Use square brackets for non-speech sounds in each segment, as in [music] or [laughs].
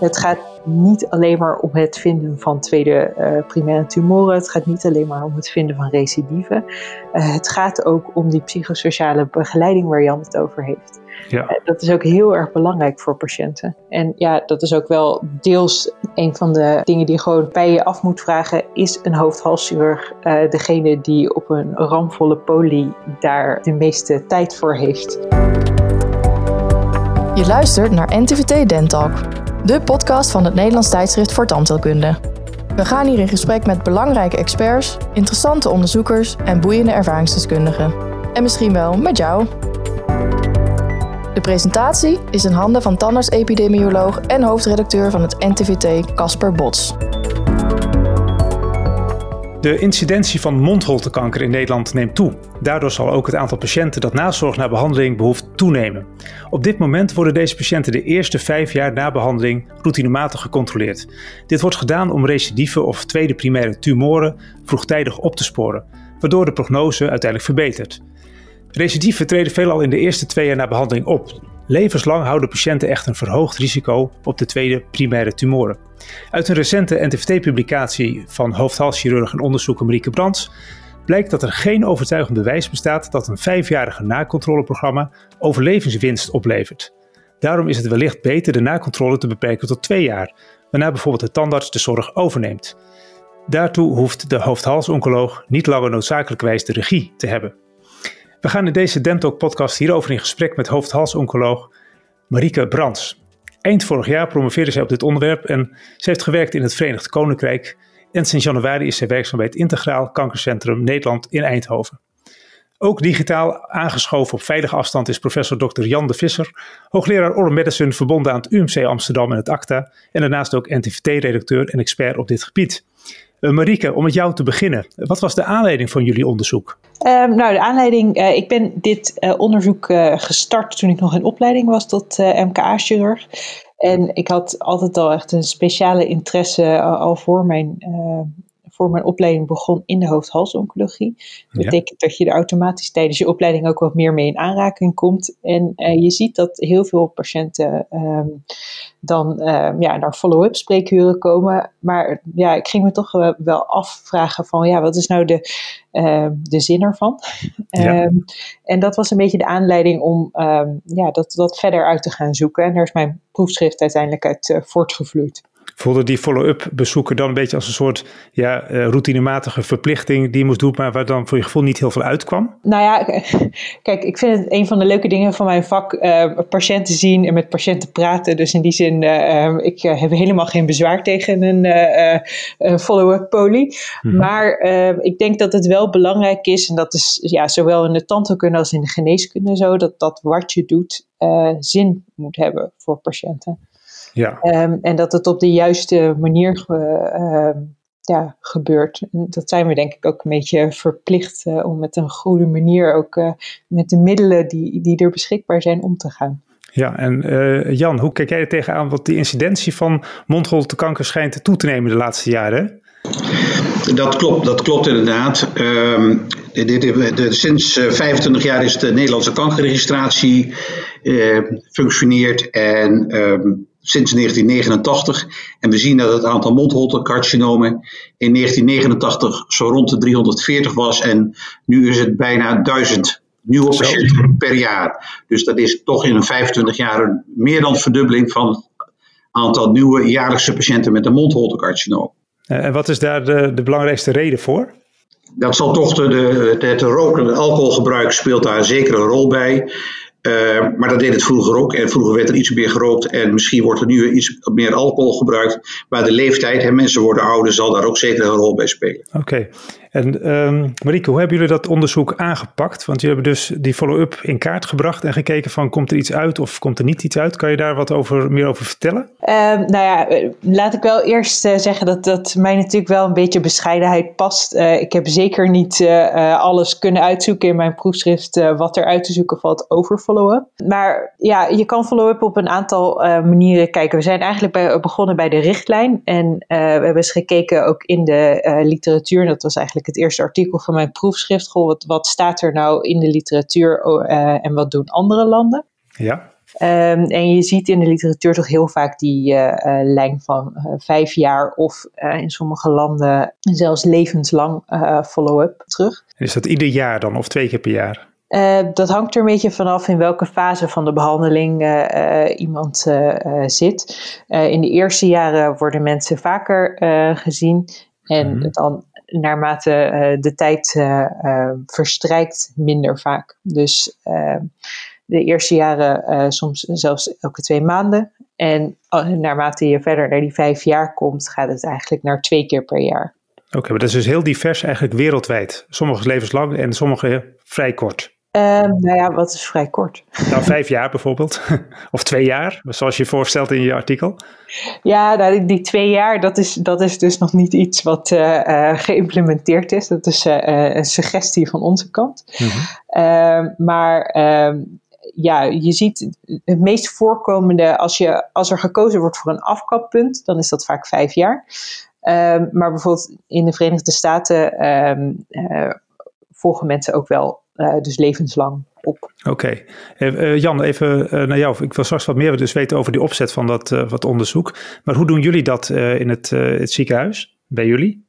Het gaat niet alleen maar om het vinden van tweede uh, primaire tumoren. Het gaat niet alleen maar om het vinden van recidieven. Uh, het gaat ook om die psychosociale begeleiding waar Jan het over heeft. Ja. Uh, dat is ook heel erg belangrijk voor patiënten. En ja, dat is ook wel deels een van de dingen die gewoon bij je af moet vragen. Is een hoofdhalschirurg degene die op een ramvolle poli daar de meeste tijd voor heeft? Je luistert naar NTVT Dentalk de podcast van het Nederlands tijdschrift voor tandheelkunde. We gaan hier in gesprek met belangrijke experts, interessante onderzoekers en boeiende ervaringsdeskundigen. En misschien wel met jou. De presentatie is in handen van tandarts-epidemioloog en hoofdredacteur van het NTVT Casper Bots. De incidentie van mondholtekanker in Nederland neemt toe. Daardoor zal ook het aantal patiënten dat nazorg na behandeling behoeft Op dit moment worden deze patiënten de eerste vijf jaar na behandeling routinematig gecontroleerd. Dit wordt gedaan om recidive of tweede primaire tumoren vroegtijdig op te sporen, waardoor de prognose uiteindelijk verbetert. Recidieven treden veelal in de eerste twee jaar na behandeling op. Levenslang houden patiënten echt een verhoogd risico op de tweede primaire tumoren. Uit een recente NTVT-publicatie van hoofdhalschirurg en onderzoeker Marieke Brands blijkt dat er geen overtuigend bewijs bestaat dat een vijfjarige nakontroleprogramma overlevingswinst oplevert. Daarom is het wellicht beter de nakontrole te beperken tot twee jaar, waarna bijvoorbeeld de tandarts de zorg overneemt. Daartoe hoeft de hoofdhalsoncoloog niet langer noodzakelijkwijs de regie te hebben. We gaan in deze Dentalk podcast hierover in gesprek met hoofdhalsoncoloog Marieke Brands. Eind vorig jaar promoveerde zij op dit onderwerp en ze heeft gewerkt in het Verenigd Koninkrijk en sinds januari is zij werkzaam bij het Integraal Kankercentrum Nederland in Eindhoven. Ook digitaal aangeschoven op veilige afstand is professor Dr. Jan de Visser, hoogleraar Oral Medicine verbonden aan het UMC Amsterdam en het ACTA en daarnaast ook NTVT-redacteur en expert op dit gebied. Uh, Marieke, om met jou te beginnen. Wat was de aanleiding van jullie onderzoek? Um, nou, de aanleiding, uh, ik ben dit uh, onderzoek gestart toen ik nog in opleiding was tot MKA-chirurg. En ik had altijd al echt een speciale interesse al voor mijn voor mijn opleiding begon in de hoofd-halsoncologie. Dat betekent dat je er automatisch tijdens je opleiding ook wat meer mee in aanraking komt. En uh, je ziet dat heel veel patiënten um, dan um, ja, naar follow-up spreekuren komen. Maar ja, ik ging me toch wel afvragen van ja, wat is nou de, uh, de zin ervan? Ja. Um, en dat was een beetje de aanleiding om ja, dat, dat verder uit te gaan zoeken. En daar is mijn proefschrift uiteindelijk uit uh, voortgevloeid voelde die follow-up bezoeken dan een beetje als een soort ja, uh, routinematige verplichting die je moest doen, maar waar dan voor je gevoel niet heel veel uitkwam? Nou ja, [laughs] kijk, ik vind het een van de leuke dingen van mijn vak uh, patiënten zien en met patiënten praten. Dus in die zin, uh, ik heb helemaal geen bezwaar tegen een follow-up poly. Mm -hmm. Maar ik denk dat het wel belangrijk is, en dat is ja, zowel in de tandheelkunde als in de geneeskunde zo, dat dat wat je doet zin moet hebben voor patiënten. Ja. Um, en dat het op de juiste manier uh, ja, gebeurt. En dat zijn we denk ik ook een beetje verplicht uh, om met een goede manier ook uh, met de middelen die, die er beschikbaar zijn om te gaan. Ja, en uh, Jan, hoe kijk jij er tegenaan? Want die incidentie van mondholtekanker schijnt toe te nemen de laatste jaren. Dat klopt, dat klopt inderdaad. Um, de, de, de, sinds 25 jaar is de Nederlandse kankerregistratie functioneert en um, sinds 1989. En we zien dat het aantal mondholtecarcinomen in 1989 zo rond de 340 was. En nu is het bijna 1000 nieuwe patiënten per jaar. Dus dat is toch in een 25 jaar een meer dan verdubbeling van het aantal nieuwe jaarlijkse patiënten met een mondholtecarcinoom. Eh, en wat is daar de, de belangrijkste reden voor? Dat zal toch de, de, het roken en alcoholgebruik speelt daar zeker een rol bij. Uh, maar dat deed het vroeger ook. En vroeger werd er iets meer gerookt. En misschien wordt er nu iets meer alcohol gebruikt. Maar de leeftijd, hè, mensen worden ouder, zal daar ook zeker een rol bij spelen. Oké. En um, Marieke, hoe hebben jullie dat onderzoek aangepakt? Want jullie hebben dus die follow-up in kaart gebracht en gekeken van komt er iets uit of komt er niet iets uit? Kan je daar wat over, meer over vertellen? Uh, nou ja, eh, laat ik wel eerst uh, zeggen dat, dat mij natuurlijk wel een beetje bescheidenheid past. Uh, ik heb zeker niet alles kunnen uitzoeken in mijn proefschrift wat er uit te zoeken valt over follow-up. Maar ja, je kan follow-up op een aantal manieren kijken. We zijn eigenlijk bij, begonnen bij de richtlijn en we hebben eens gekeken ook in de literatuur. Dat was eigenlijk het eerste artikel van mijn proefschrift. Goh, wat, wat staat er nou in de literatuur uh, en wat doen andere landen? Ja. Ehm, en je ziet in de literatuur toch heel vaak die lijn van vijf jaar of in sommige landen zelfs levenslang follow-up terug. Is dat ieder jaar dan of twee keer per jaar? dat hangt er een beetje vanaf in welke fase van de behandeling iemand zit. in de eerste jaren worden mensen vaker gezien. En mhm. dan naarmate uh, de tijd uh, verstrijkt, minder vaak. Dus de eerste jaren soms zelfs elke twee maanden. En naarmate je verder naar die vijf jaar komt, gaat het eigenlijk naar twee keer per jaar. Oké, maar dat is dus heel divers eigenlijk wereldwijd. Sommige levenslang en sommige vrij kort. Um, nou ja, wat is vrij kort? Nou, vijf jaar bijvoorbeeld. [laughs] of twee jaar, zoals je voorstelt in je artikel. Ja, nou, die, twee jaar, dat is, dat is dus nog niet iets wat uh, geïmplementeerd is. Dat is uh, een suggestie van onze kant. Mm maar um, ja, je ziet het meest voorkomende, als, je, als er gekozen wordt voor een afkappunt, dan is dat vaak vijf jaar. maar bijvoorbeeld in de Verenigde Staten volgen mensen ook wel dus levenslang op. Oké. Uh, Jan, even naar jou. Ik wil straks wat meer dus weten over die opzet van dat wat onderzoek. Maar hoe doen jullie dat in het, het ziekenhuis, bij jullie?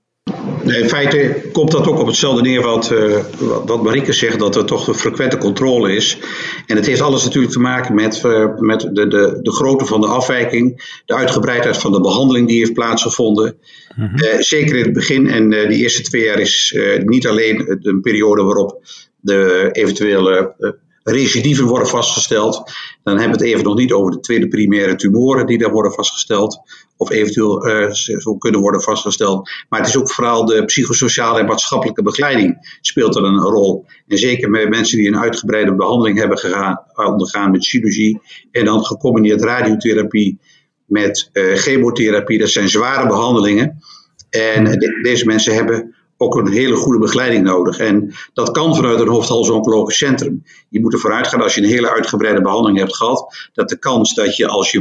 in feite komt dat ook op hetzelfde neer wat, uh, wat Marike zegt, dat er toch een frequente controle is. En het heeft alles natuurlijk te maken met, uh, met de, de, de grootte van de afwijking, de uitgebreidheid van de behandeling die heeft plaatsgevonden. Mm zeker in het begin en die eerste twee jaar is niet alleen een periode waarop de eventuele recidieven worden vastgesteld. Dan hebben we het even nog niet over de tweede primaire tumoren die daar worden vastgesteld. Of eventueel uh, kunnen worden vastgesteld. Maar het is ook vooral de psychosociale en maatschappelijke begeleiding speelt er een rol. En zeker met mensen die een uitgebreide behandeling hebben gegaan, ondergaan met chirurgie. En dan gecombineerd radiotherapie met chemotherapie. Dat zijn zware behandelingen. En deze mensen hebben ook een hele goede begeleiding nodig. En dat kan vanuit een hoofdhalsoncologisch centrum. Je moet ervoor uitgaan als je een hele uitgebreide behandeling hebt gehad, dat de kans dat je als je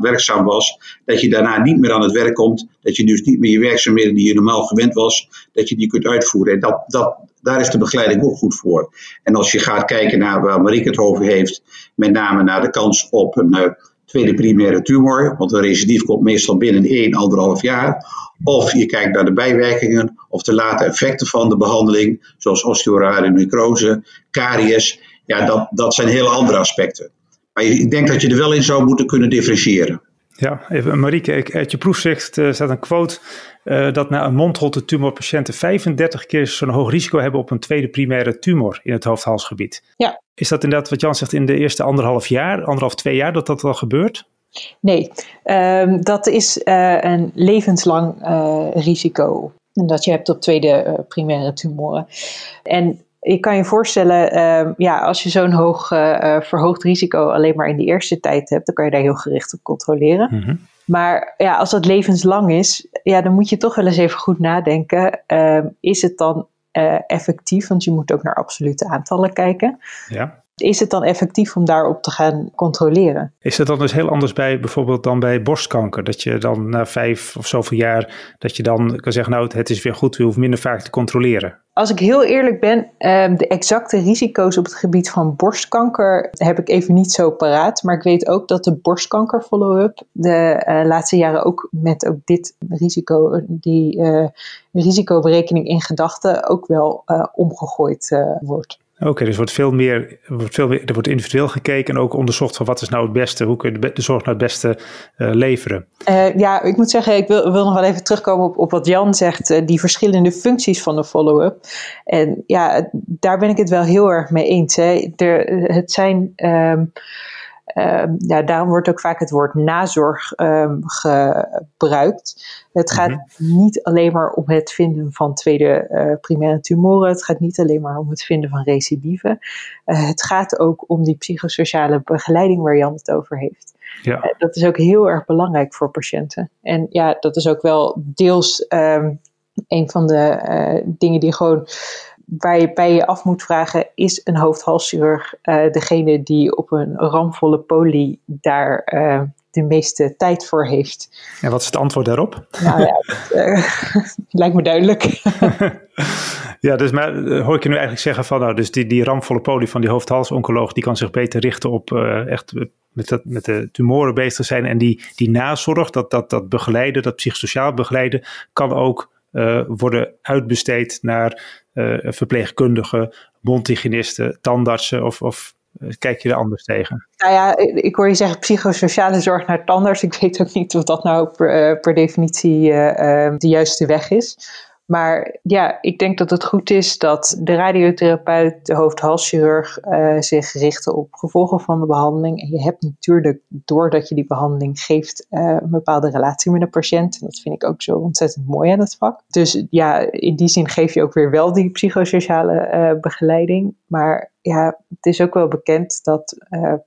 werkzaam was, dat je daarna niet meer aan het werk komt, dat je dus niet meer je werkzaamheden die je normaal gewend was, dat je die kunt uitvoeren. En dat, dat, daar is de begeleiding ook goed voor. En als je gaat kijken naar waar Marieke het over heeft, met name naar de kans op een uh, tweede primaire tumor, want een recidief komt meestal binnen 1, 1,5 jaar of je kijkt naar de bijwerkingen of de late effecten van de behandeling, zoals osteorare necrose, caries. Ja, dat, dat zijn hele andere aspecten. Maar ik denk dat je er wel in zou moeten kunnen differentiëren. Ja, even Marieke, uit je proefzicht uh, staat een quote uh, dat na een mondholte tumor patiënten 35 keer zo'n hoog risico hebben op een tweede primaire tumor in het hoofdhalsgebied. Ja. Is dat inderdaad wat Jan zegt in de eerste anderhalf jaar, anderhalf, twee jaar dat dat al gebeurt? Nee, um, dat is uh, een levenslang risico dat je hebt op tweede primaire tumoren. En je kan je voorstellen, ehm, ja, als je zo'n hoog verhoogd risico alleen maar in de eerste tijd hebt, dan kan je daar heel gericht op controleren. Mm -hmm. Maar ja, als dat levenslang is, ja, dan moet je toch wel eens even goed nadenken. Uh, is het dan uh, effectief? Want je moet ook naar absolute aantallen kijken. Ja is het dan effectief om daarop te gaan controleren? Is het dan dus heel anders bij bijvoorbeeld dan bij borstkanker? Dat je dan na vijf of zoveel jaar, dat je dan kan zeggen, nou het is weer goed, we hoeven minder vaak te controleren. Als ik heel eerlijk ben, ehm, de exacte risico's op het gebied van borstkanker heb ik even niet zo paraat. Maar ik weet ook dat de borstkanker follow-up de eh, laatste jaren ook met ook dit risico, die uh, risicoberekening in gedachten ook wel uh, omgegooid wordt. Oké, dus wordt veel meer, wordt veel meer, er wordt individueel gekeken en ook onderzocht van wat is nou het beste, hoe kun je de, zorg nou het beste uh, leveren? Uh, ja, ik moet zeggen, ik wil, wil nog wel even terugkomen op, op wat Jan zegt, uh, die verschillende functies van de follow-up. En ja, daar ben ik het wel heel erg mee eens. Hè. Er, het zijn. Um, Um, ja, daarom wordt ook vaak het woord nazorg um, gebruikt. Het gaat mm -hmm. niet alleen maar om het vinden van tweede uh, primaire tumoren. Het gaat niet alleen maar om het vinden van recidieven. Uh, het gaat ook om die psychosociale begeleiding waar Jan het over heeft. Ja. Uh, dat is ook heel erg belangrijk voor patiënten. En ja, dat is ook wel deels um, een van de dingen die gewoon waar je bij je af moet vragen, is een hoofdhalschirurg uh, degene die op een ramvolle poli daar uh, de meeste tijd voor heeft. En wat is het antwoord daarop? Nou ja, [laughs] uh, [laughs] lijkt me duidelijk. [laughs] ja, dus maar hoor ik je nu eigenlijk zeggen van, nou, dus die, die ramvolle poli van die hoofd-hals-oncoloog, die kan zich beter richten op echt met, dat, met de tumoren bezig zijn. En die, die nazorg, dat, dat, dat begeleiden, dat psychosociaal begeleiden, kan ook uh, worden uitbesteed naar uh, verpleegkundigen, mondhygiënisten, tandartsen of, of kijk je er anders tegen? Nou ja, ik hoor je zeggen psychosociale zorg naar tandarts. Ik weet ook niet of dat nou per, definitie uh, de juiste weg is. Maar ja, ik denk dat het goed is dat de radiotherapeut, de hoofd-halschirurg uh, zich richten op gevolgen van de behandeling. En je hebt natuurlijk, doordat je die behandeling geeft, uh, een bepaalde relatie met een patiënt. En dat vind ik ook zo ontzettend mooi aan het vak. Dus ja, in die zin geef je ook weer wel die psychosociale uh, begeleiding. Maar ja, het is ook wel bekend dat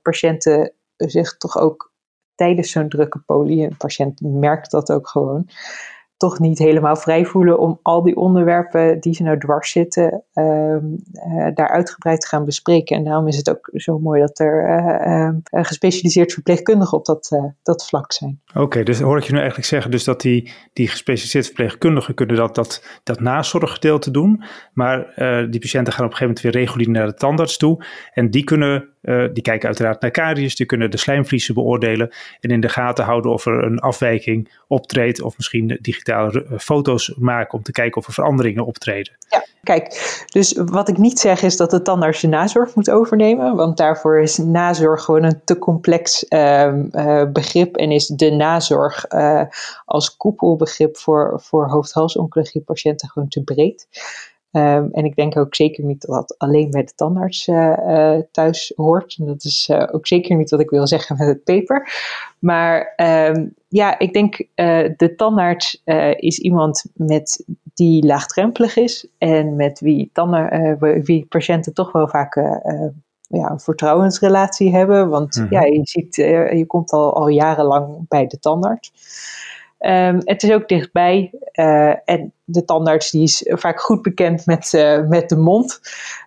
patiënten zich toch ook tijdens zo'n drukke poli, een patiënt merkt dat ook gewoon toch niet helemaal vrij voelen om al die onderwerpen die ze nou dwars zitten, uh, daar uitgebreid te gaan bespreken. En daarom is het ook zo mooi dat er uh, gespecialiseerd verpleegkundigen op dat, dat vlak zijn. Oké, dus hoor ik je nu eigenlijk zeggen dus dat die, die gespecialiseerde verpleegkundigen kunnen dat, dat, dat nazorggedeelte doen, maar die patiënten gaan op een gegeven moment weer regulier naar de tandarts toe en die kunnen uh, die kijken uiteraard naar caries, die kunnen de slijmvliezen beoordelen en in de gaten houden of er een afwijking optreedt of misschien digitale eh, foto's maken om te kijken of er veranderingen optreden. Ja, kijk, dus wat ik niet zeg is dat de tandarts de nazorg moet overnemen, want daarvoor is nazorg gewoon een te complex uh, uh, begrip en is de nazorg als koepelbegrip voor, voor hoofd-halsoncologie patiënten gewoon te breed. Um, en ik denk ook zeker niet dat dat alleen bij de tandarts uh, uh, thuis hoort. En dat is uh, ook zeker niet wat ik wil zeggen met het paper. Maar um, ja, ik denk de tandarts is iemand met die laagdrempelig is en met wie, wie patiënten toch wel vaak ja, een vertrouwensrelatie hebben. Want mm -hmm. ja, je ziet, je komt al, al jarenlang bij de tandarts. Um, het is ook dichtbij uh, en de tandarts die is vaak goed bekend met, uh, met de mond.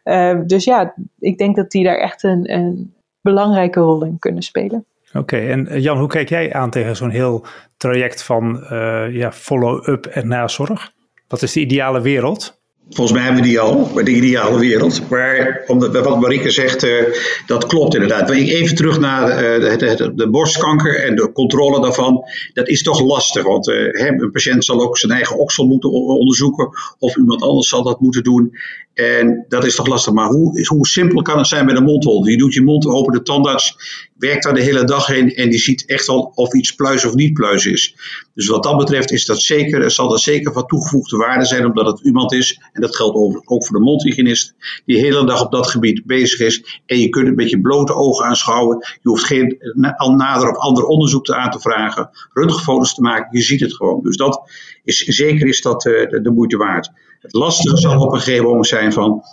Uh, dus ja, ik denk dat die daar echt een, een belangrijke rol in kunnen spelen. Oké, en Jan, hoe kijk jij aan tegen zo'n heel traject van ja, follow-up en nazorg? Wat is de ideale wereld? Volgens mij hebben we die al, de ideale wereld. Maar omdat, wat Marike zegt, uh, dat klopt inderdaad. Even terug naar de, de, de, borstkanker en de controle daarvan. Dat is toch lastig, want uh, een patiënt zal ook zijn eigen oksel moeten onderzoeken. Of iemand anders zal dat moeten doen. En dat is toch lastig. Maar hoe, hoe simpel kan het zijn met een mondhol? Je doet je mond open, de tandarts werkt daar de hele dag in en die ziet echt al of iets pluis of niet pluis is. Dus wat dat betreft is dat zeker, zal dat zeker van toegevoegde waarde zijn, omdat het iemand is, en dat geldt ook voor de mondhygiënist, die de hele dag op dat gebied bezig is. En je kunt het met je blote ogen aanschouwen. Je hoeft geen al nader of ander onderzoek aan te vragen, röntgenfoto's te maken, je ziet het gewoon. Dus dat is zeker is dat uh, de, de moeite waard. Het lastige zal op een gegeven moment zijn van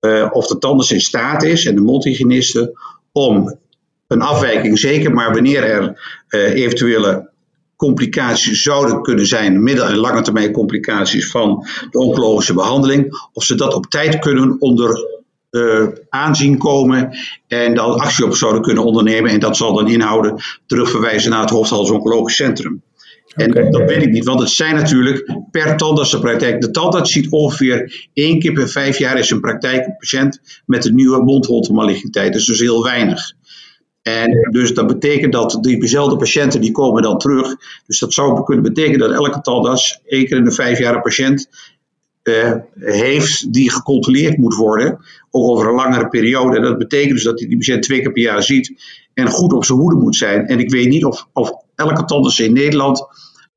uh, of de tandarts in staat is en de mondhygiëniste om een afwijking, zeker maar wanneer er uh, eventuele complicaties zouden kunnen zijn, middel- en lange termijn complicaties van de oncologische behandeling, of ze dat op tijd kunnen onder aanzien komen en dan actie op zouden kunnen ondernemen. En dat zal dan inhouden terugverwijzen naar het hoofdhals-oncologisch centrum. En okay. dat weet ik niet, want het zijn natuurlijk per tandartsenpraktijk. De tandarts ziet ongeveer één keer per vijf jaar in zijn praktijk een patiënt met een nieuwe mondholtemaligniteit. Dat is dus heel weinig. En dus dat betekent dat diezelfde patiënten die komen dan terug. Dus dat zou kunnen betekenen dat elke tandarts één keer in de vijf jaar een patiënt uh, heeft die gecontroleerd moet worden. Ook over een langere periode. En dat betekent dus dat hij die patiënt twee keer per jaar ziet. En goed op zijn hoede moet zijn. En ik weet niet of, of elke tandarts in Nederland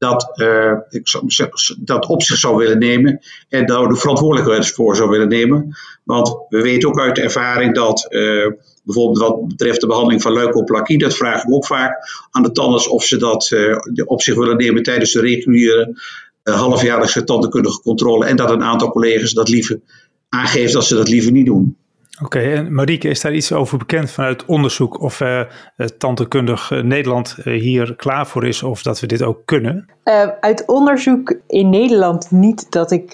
dat, uh, ik zou, dat op zich zou willen nemen en daar de verantwoordelijkheid voor zou willen nemen. Want we weten ook uit de ervaring dat uh, bijvoorbeeld wat betreft de behandeling van leukoplakie, dat vragen we ook vaak aan de tandarts of ze dat uh, op zich willen nemen tijdens de reguliere halfjaarlijkse tandheelkundige controle en dat een aantal collega's dat liever aangeeft dat ze dat liever niet doen. Oké, en Marieke, is daar iets over bekend vanuit onderzoek of uh, tandheelkundig Nederland uh, hier klaar voor is of dat we dit ook kunnen? Uit onderzoek in Nederland niet dat ik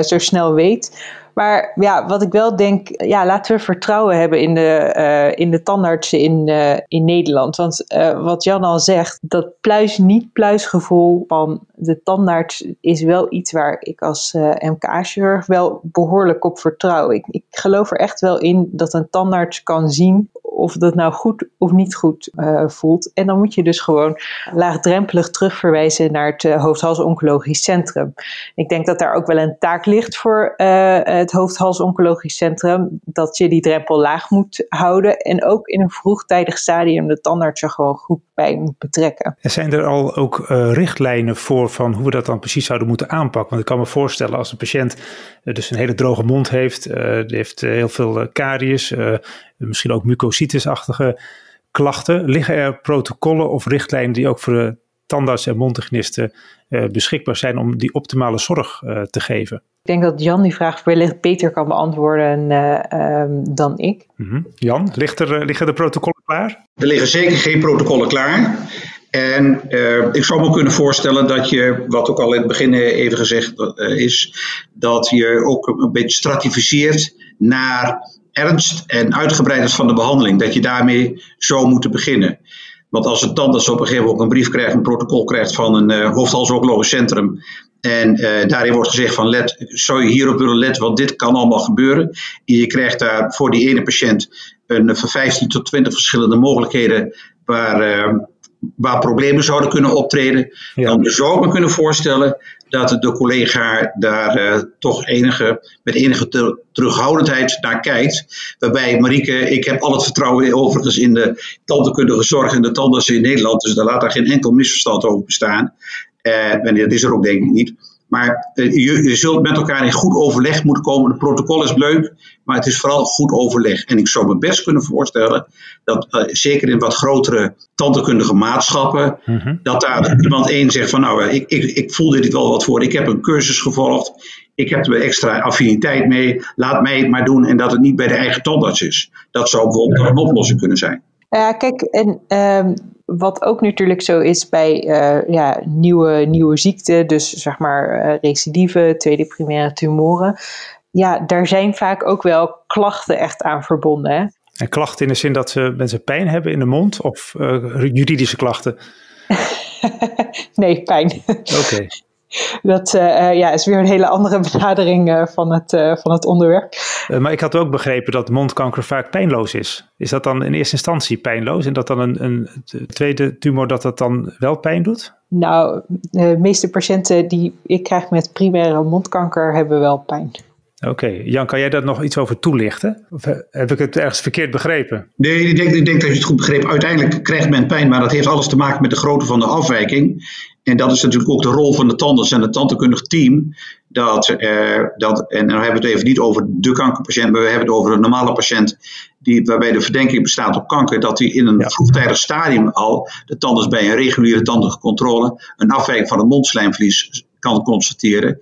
zo snel weet. Maar ja, wat ik wel denk, ja, laten we vertrouwen hebben in de, uh, in de tandartsen in, uh, in Nederland. Want uh, wat Jan al zegt, dat pluis-niet-pluisgevoel van de tandarts is wel iets waar ik als MK-chirurg wel behoorlijk op vertrouw. Ik, ik geloof er echt wel in dat een tandarts kan zien of dat nou goed of niet goed uh, voelt. En dan moet je dus gewoon laagdrempelig terugverwijzen naar het uh, hoofd-hals-oncologisch centrum. Ik denk dat daar ook wel een taak ligt voor uh, het hoofd-hals-oncologisch centrum, dat je die drempel laag moet houden en ook in een vroegtijdig stadium de tandarts er gewoon goed bij moet betrekken. En zijn er al ook richtlijnen voor van hoe we dat dan precies zouden moeten aanpakken? Want ik kan me voorstellen als een patiënt dus een hele droge mond heeft, heeft heel veel karies, misschien ook mucositisachtige klachten. Liggen er protocollen of richtlijnen die ook voor de tandarts en mondhygiënisten uh, beschikbaar zijn om die optimale zorg uh, te geven? Ik denk dat Jan die vraag wellicht beter kan beantwoorden uh, um, dan ik. Mm -hmm. Jan, ligt er, liggen de protocollen klaar? Er liggen zeker geen protocollen klaar. En uh, ik zou me kunnen voorstellen dat je, wat ook al in het begin even gezegd uh, is, dat je ook een beetje stratificeert naar ernst en uitgebreidheid van de behandeling, dat je daarmee zou moeten beginnen. Want als het tandarts op een gegeven moment ook een brief krijgt, een protocol krijgt van een uh, hoofdhalsoncologisch centrum. En uh, daarin wordt gezegd van let, zou je hierop willen letten, want dit kan allemaal gebeuren. En je krijgt daar voor die ene patiënt een, van 15 tot 20 verschillende mogelijkheden waar, uh, waar problemen zouden kunnen optreden. Ja. Dan zou ik me kunnen voorstellen dat de collega daar uh, toch enige, met enige te, terughoudendheid naar kijkt. Waarbij Marieke, ik heb al het vertrouwen overigens in de tandheelkundige zorg en de tandarts in Nederland. Dus daar laat daar geen enkel misverstand over bestaan. En dat is er ook denk ik niet. Maar uh, je, je, zult met elkaar in goed overleg moeten komen. Het protocol is leuk, maar het is vooral goed overleg. En ik zou me best kunnen voorstellen dat uh, zeker in wat grotere tandheelkundige maatschappen, mm -hmm. dat daar iemand één zegt van nou, ik, ik, ik voelde dit wel wat voor. Ik heb een cursus gevolgd. Ik heb er extra affiniteit mee. Laat mij het maar doen en dat het niet bij de eigen tandarts is. Dat zou bijvoorbeeld een oplossing kunnen zijn. Ja, kijk, en um, wat ook natuurlijk zo is bij uh, ja, nieuwe, nieuwe ziekten, dus zeg maar uh, recidive, tweede primaire tumoren. Ja, daar zijn vaak ook wel klachten echt aan verbonden. Hè? En klachten in de zin dat ze mensen pijn hebben in de mond of uh, juridische klachten? [laughs] nee, pijn. Oké. Okay. Dat uh, ja, is weer een hele andere [laughs] benadering uh, van, het, uh, van het onderwerp. maar ik had ook begrepen dat mondkanker vaak pijnloos is. Is dat dan in eerste instantie pijnloos en dat dan een, een tweede tumor dat dat dan wel pijn doet? Nou, de meeste patiënten die ik krijg met primaire mondkanker hebben wel pijn. Oké, okay. Jan, kan jij daar nog iets over toelichten? Of heb ik het ergens verkeerd begrepen? Nee, ik denk, ik denk dat je het goed begreep. Uiteindelijk krijgt men pijn, maar dat heeft alles te maken met de grootte van de afwijking. En dat is natuurlijk ook de rol van de tandarts en het tandheelkundig team. Dat, eh, dat, en dan hebben we het even niet over de kankerpatiënt, maar we hebben het over een normale patiënt die, waarbij de verdenking bestaat op kanker, dat hij in een ja. vroegtijdig stadium al de tandarts bij een reguliere tandige controle een afwijking van het mondslijmvlies kan constateren.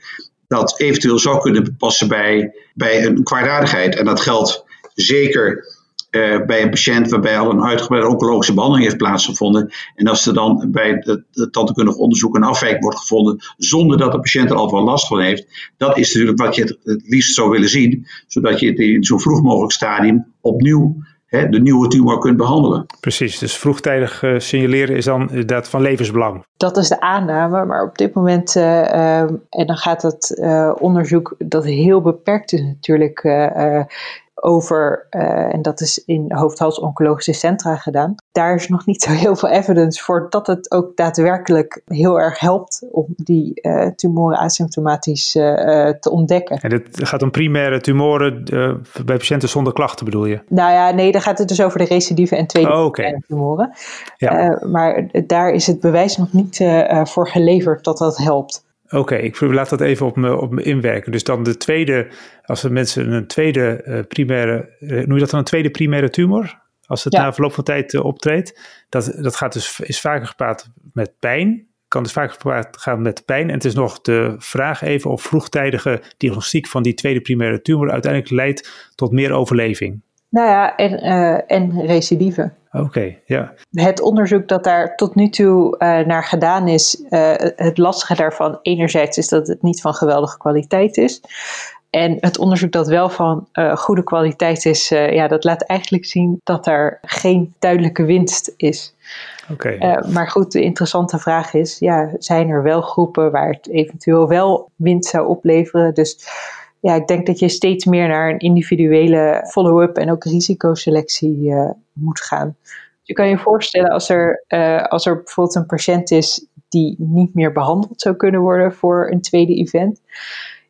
Dat eventueel zou kunnen passen bij, bij een kwaadaardigheid. En dat geldt zeker uh, bij een patiënt waarbij al een uitgebreide oncologische behandeling heeft plaatsgevonden. En als er dan bij het, het tandheelkundig onderzoek een afwijking wordt gevonden zonder dat de patiënt er al van last van heeft, dat is natuurlijk wat je het, het liefst zou willen zien, zodat je het in zo vroeg mogelijk stadium opnieuw hè, de nieuwe tumor kunt behandelen. Precies, dus vroegtijdig uh, signaleren is dan inderdaad van levensbelang. Dat is de aanname, maar op dit moment, uh, uh, en dan gaat het onderzoek dat heel beperkt is natuurlijk over, uh, en dat is in hoofd-hals-oncologische centra gedaan. Daar is nog niet zo heel veel evidence voor dat het ook daadwerkelijk heel erg helpt om die uh, tumoren asymptomatisch uh, te ontdekken. En dit gaat om primaire tumoren bij patiënten zonder klachten bedoel je? Nou ja, nee, dan gaat het dus over de recidieve en tweede oh, okay. tumoren. Ja. maar daar is het bewijs nog niet voor geleverd dat dat helpt. Oké, okay, ik laat dat even op me, op me inwerken. Dus dan de tweede, als er mensen een tweede uh, primaire, uh, noem je dat dan een tweede primaire tumor? Als het ja. na verloop van tijd uh, optreedt, dat, dat gaat dus, is vaker gepaard met pijn. Kan dus vaker gepaard gaan met pijn. En het is nog de vraag even of vroegtijdige diagnostiek van die tweede primaire tumor uiteindelijk leidt tot meer overleving. Nou ja, en, en recidive. Oké, okay, ja. Het onderzoek dat daar tot nu toe uh, naar gedaan is, uh, het lastige daarvan enerzijds is dat het niet van geweldige kwaliteit is. En het onderzoek dat wel van uh, goede kwaliteit is, ja, dat laat eigenlijk zien dat er geen duidelijke winst is. Okay. Uh, maar goed, de interessante vraag is, ja, zijn er wel groepen waar het eventueel wel winst zou opleveren? Dus ja, ik denk dat je steeds meer naar een individuele follow-up en ook risicoselectie moet gaan. Je kan je voorstellen als er, als er bijvoorbeeld een patiënt is die niet meer behandeld zou kunnen worden voor een tweede event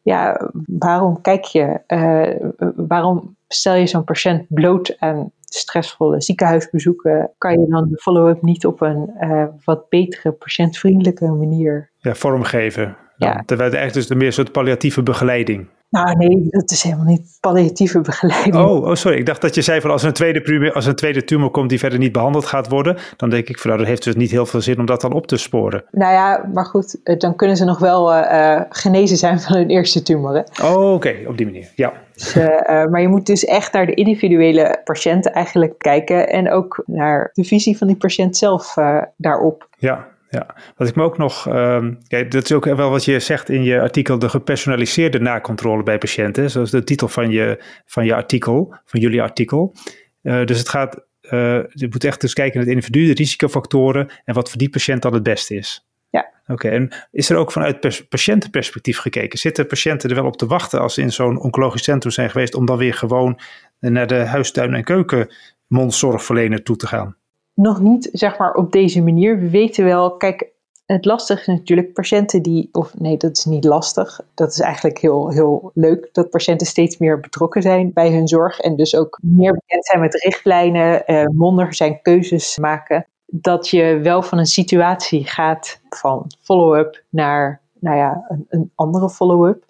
ja, waarom kijk je, uh, waarom stel je zo'n patiënt bloot aan stressvolle ziekenhuisbezoeken? Kan je dan de follow-up niet op een uh, wat betere, patiëntvriendelijke manier ja, vormgeven? Ja. Terwijl het eigenlijk dus de meer soort palliatieve begeleiding nou nee, dat is helemaal niet palliatieve begeleiding. Oh, oh sorry. Ik dacht dat je zei van als een, tweede, als een tweede tumor komt die verder niet behandeld gaat worden, dan denk ik van nou, dat heeft dus niet heel veel zin om dat dan op te sporen. Nou ja, maar goed, eh, dan kunnen ze nog wel uh, genezen zijn van hun eerste tumor. Hè? Oh, oké, op die manier, ja. Dus, uh, maar je moet dus echt naar de individuele patiënten eigenlijk kijken en ook naar de visie van die patiënt zelf daarop. Ja, ja, wat ik me ook nog, um, ja, dat is ook wel wat je zegt in je artikel, de gepersonaliseerde nakontrole bij patiënten, zoals de titel van je, van je artikel, van jullie artikel. Uh, dus het gaat, uh, je moet echt dus kijken naar het individu, de risicofactoren en wat voor die patiënt dan het beste is. Ja. Oké, en is er ook vanuit patiëntenperspectief gekeken? Zitten patiënten er wel op te wachten als ze in zo'n oncologisch centrum zijn geweest om dan weer gewoon naar de huistuin- en keukenmondzorgverlener toe te gaan? Nog niet zeg maar op deze manier. We weten wel, kijk, het lastige is natuurlijk patiënten die, of nee, dat is niet lastig. Dat is eigenlijk heel, heel leuk dat patiënten steeds meer betrokken zijn bij hun zorg en dus ook meer bekend zijn met richtlijnen, eh, zijn keuzes maken. Dat je wel van een situatie gaat van follow-up naar nou ja, een, een andere follow-up.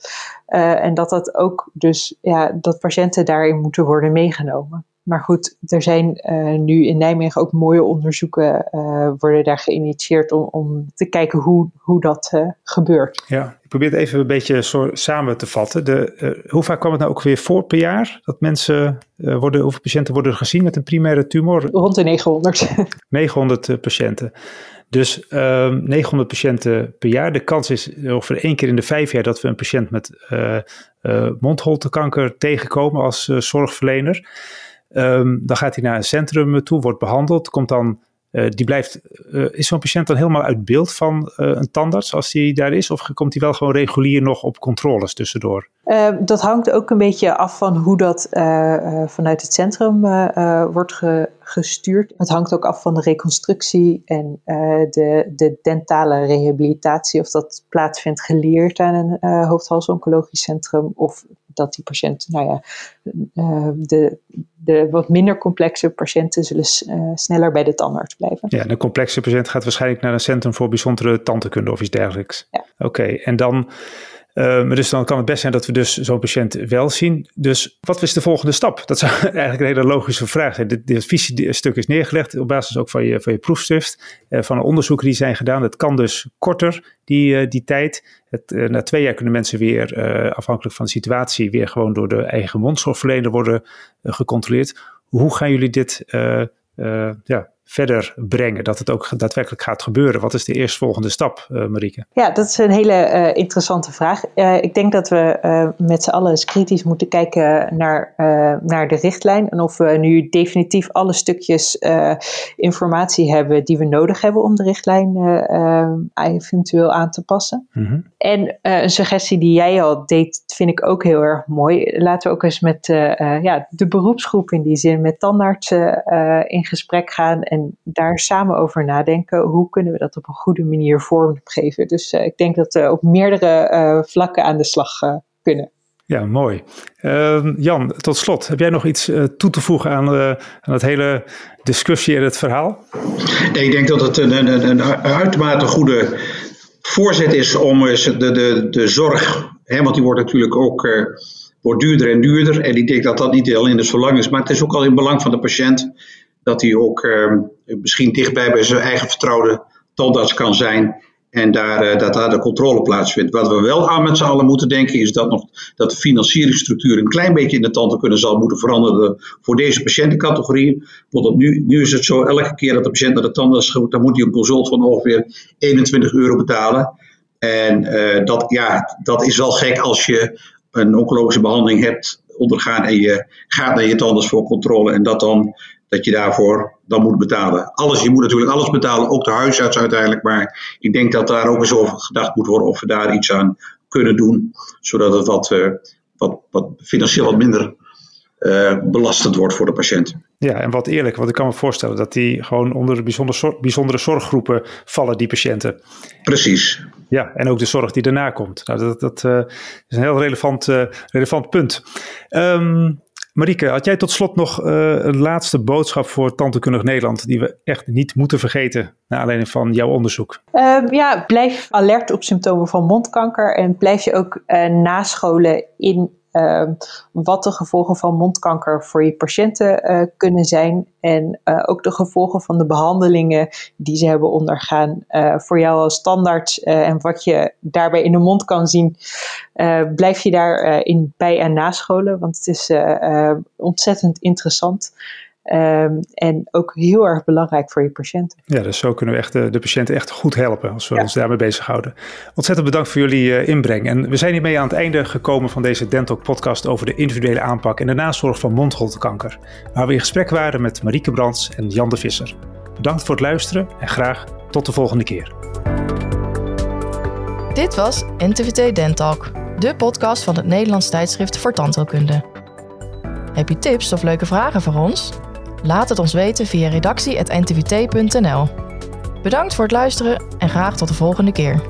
Uh, en dat dat ook dus, ja, dat patiënten daarin moeten worden meegenomen. Maar goed, er zijn uh, nu in Nijmegen ook mooie onderzoeken uh, worden daar geïnitieerd om, om te kijken hoe, hoe dat uh, gebeurt. Ja, ik probeer het even een beetje zo samen te vatten. De, hoe vaak kwam het nou ook weer voor per jaar dat mensen worden, hoeveel patiënten worden gezien met een primaire tumor? Rond de 900. 900 [laughs] patiënten. Dus 900 ehm, patiënten per jaar. De kans is ongeveer één keer in de vijf jaar dat we een patiënt met mondholtekanker tegenkomen als zorgverlener. Um, dan gaat hij naar een centrum toe, wordt behandeld, komt dan, uh, die blijft, uh, is zo'n patiënt dan helemaal uit beeld van uh, een tandarts als hij daar is? Of komt hij wel gewoon regulier nog op controles tussendoor? Ehm, dat hangt ook een beetje af van hoe dat vanuit het centrum wordt ge gestuurd. Het hangt ook af van de reconstructie en de, de dentale rehabilitatie. Of dat plaatsvindt geleerd aan een hoofdhalsoncologisch centrum of dat die patiënt, nou ja, uh, de, de wat minder complexe patiënten zullen uh, sneller bij de tandarts blijven. Ja, de complexe patiënt gaat waarschijnlijk naar een centrum voor bijzondere tandheelkunde of iets dergelijks. Ja. Oké, en dan uh, dus dan kan het best zijn dat we dus zo'n patiënt wel zien. Dus wat is de volgende stap? Dat zou [laughs] eigenlijk een hele logische vraag zijn. Dit, visiestuk is neergelegd op basis ook van je, van je proefschrift, uh, van onderzoeken die zijn gedaan. Het kan dus korter, die, uh, die tijd. Het, na twee jaar kunnen mensen weer, afhankelijk van de situatie, weer gewoon door de eigen mondzorgverlener worden gecontroleerd. Hoe gaan jullie dit ja, verder brengen, dat het ook daadwerkelijk gaat gebeuren? Wat is de eerstvolgende stap, uh, Marieke? Ja, dat is een hele uh, interessante vraag. Uh, ik denk dat we met z'n allen eens kritisch moeten kijken naar, naar de richtlijn en of we nu definitief alle stukjes informatie hebben die we nodig hebben om de richtlijn eventueel aan te passen. Mm -hmm. En een suggestie die jij al deed, vind ik ook heel erg mooi. Laten we ook eens met ja, de beroepsgroep in die zin, met tandartsen in gesprek gaan en daar samen over nadenken. Hoe kunnen we dat op een goede manier vormgeven? Dus uh, ik denk dat we op meerdere uh, vlakken aan de slag uh, kunnen. Ja, mooi. Ehm, Jan, tot slot, heb jij nog iets toe te voegen aan, aan het hele discussie en het verhaal? Nee, ik denk dat het een, een, een uitermate goede voorzet is om de, de, de zorg, hè, want die wordt natuurlijk ook wordt duurder en duurder. En ik denk dat dat niet alleen in het belang is, maar het is ook al in belang van de patiënt dat hij ook uh, misschien dichtbij bij zijn eigen vertrouwde tandarts kan zijn. En daar, uh, dat daar de controle plaatsvindt. Wat we wel aan met z'n allen moeten denken, is dat, nog, dat de financieringsstructuur een klein beetje in de tandheelkunde zal moeten veranderen voor deze patiëntencategorie. Want nu, nu is het zo, elke keer dat de patiënt naar de tandarts gaat, dan moet hij een consult van ongeveer 21 euro betalen. En uh, dat, ja, dat is wel gek als je een oncologische behandeling hebt ondergaan en je gaat naar je tandarts voor controle en dat dan dat je daarvoor dan moet betalen. Alles, je moet natuurlijk alles betalen, ook de huisarts uiteindelijk. Maar ik denk dat daar ook eens over gedacht moet worden of we daar iets aan kunnen doen. Zodat het wat, uh, wat, wat financieel wat minder uh, belastend wordt voor de patiënt. Ja, en wat eerlijk, want ik kan me voorstellen dat die gewoon onder bijzondere, bijzondere zorggroepen vallen, die patiënten. Precies. Ja, en ook de zorg die daarna komt. Nou, dat, dat uh, is een heel relevant, relevant punt. Um, Marieke, had jij tot slot nog uh, een laatste boodschap voor Tandheelkundig Nederland die we echt niet moeten vergeten, naar aanleiding van jouw onderzoek? Um, ja, blijf alert op symptomen van mondkanker en blijf je ook uh, nascholen in Ehm, wat de gevolgen van mondkanker voor je patiënten uh, kunnen zijn. En uh, ook de gevolgen van de behandelingen die ze hebben ondergaan uh, voor jou als standaard. en wat je daarbij in de mond kan zien, blijf je daarin bij en nascholen. Want het is ontzettend interessant. Um, en ook heel erg belangrijk voor je patiënten. Ja, dus zo kunnen we echt de, de patiënten echt goed helpen als we ja. ons daarmee bezighouden. Ontzettend bedankt voor jullie uh, inbreng. En we zijn hiermee aan het einde gekomen van deze Dentalk podcast over de individuele aanpak en de nazorg van mondholtekanker. Waar we in gesprek waren met Marieke Brands en Jan de Visser. Bedankt voor het luisteren en graag tot de volgende keer. Dit was NTVT Dentalk, de podcast van het Nederlands tijdschrift voor tandheelkunde. Heb je tips of leuke vragen voor ons? Laat het ons weten via redactie.ntvt.nl. Bedankt voor het luisteren en graag tot de volgende keer.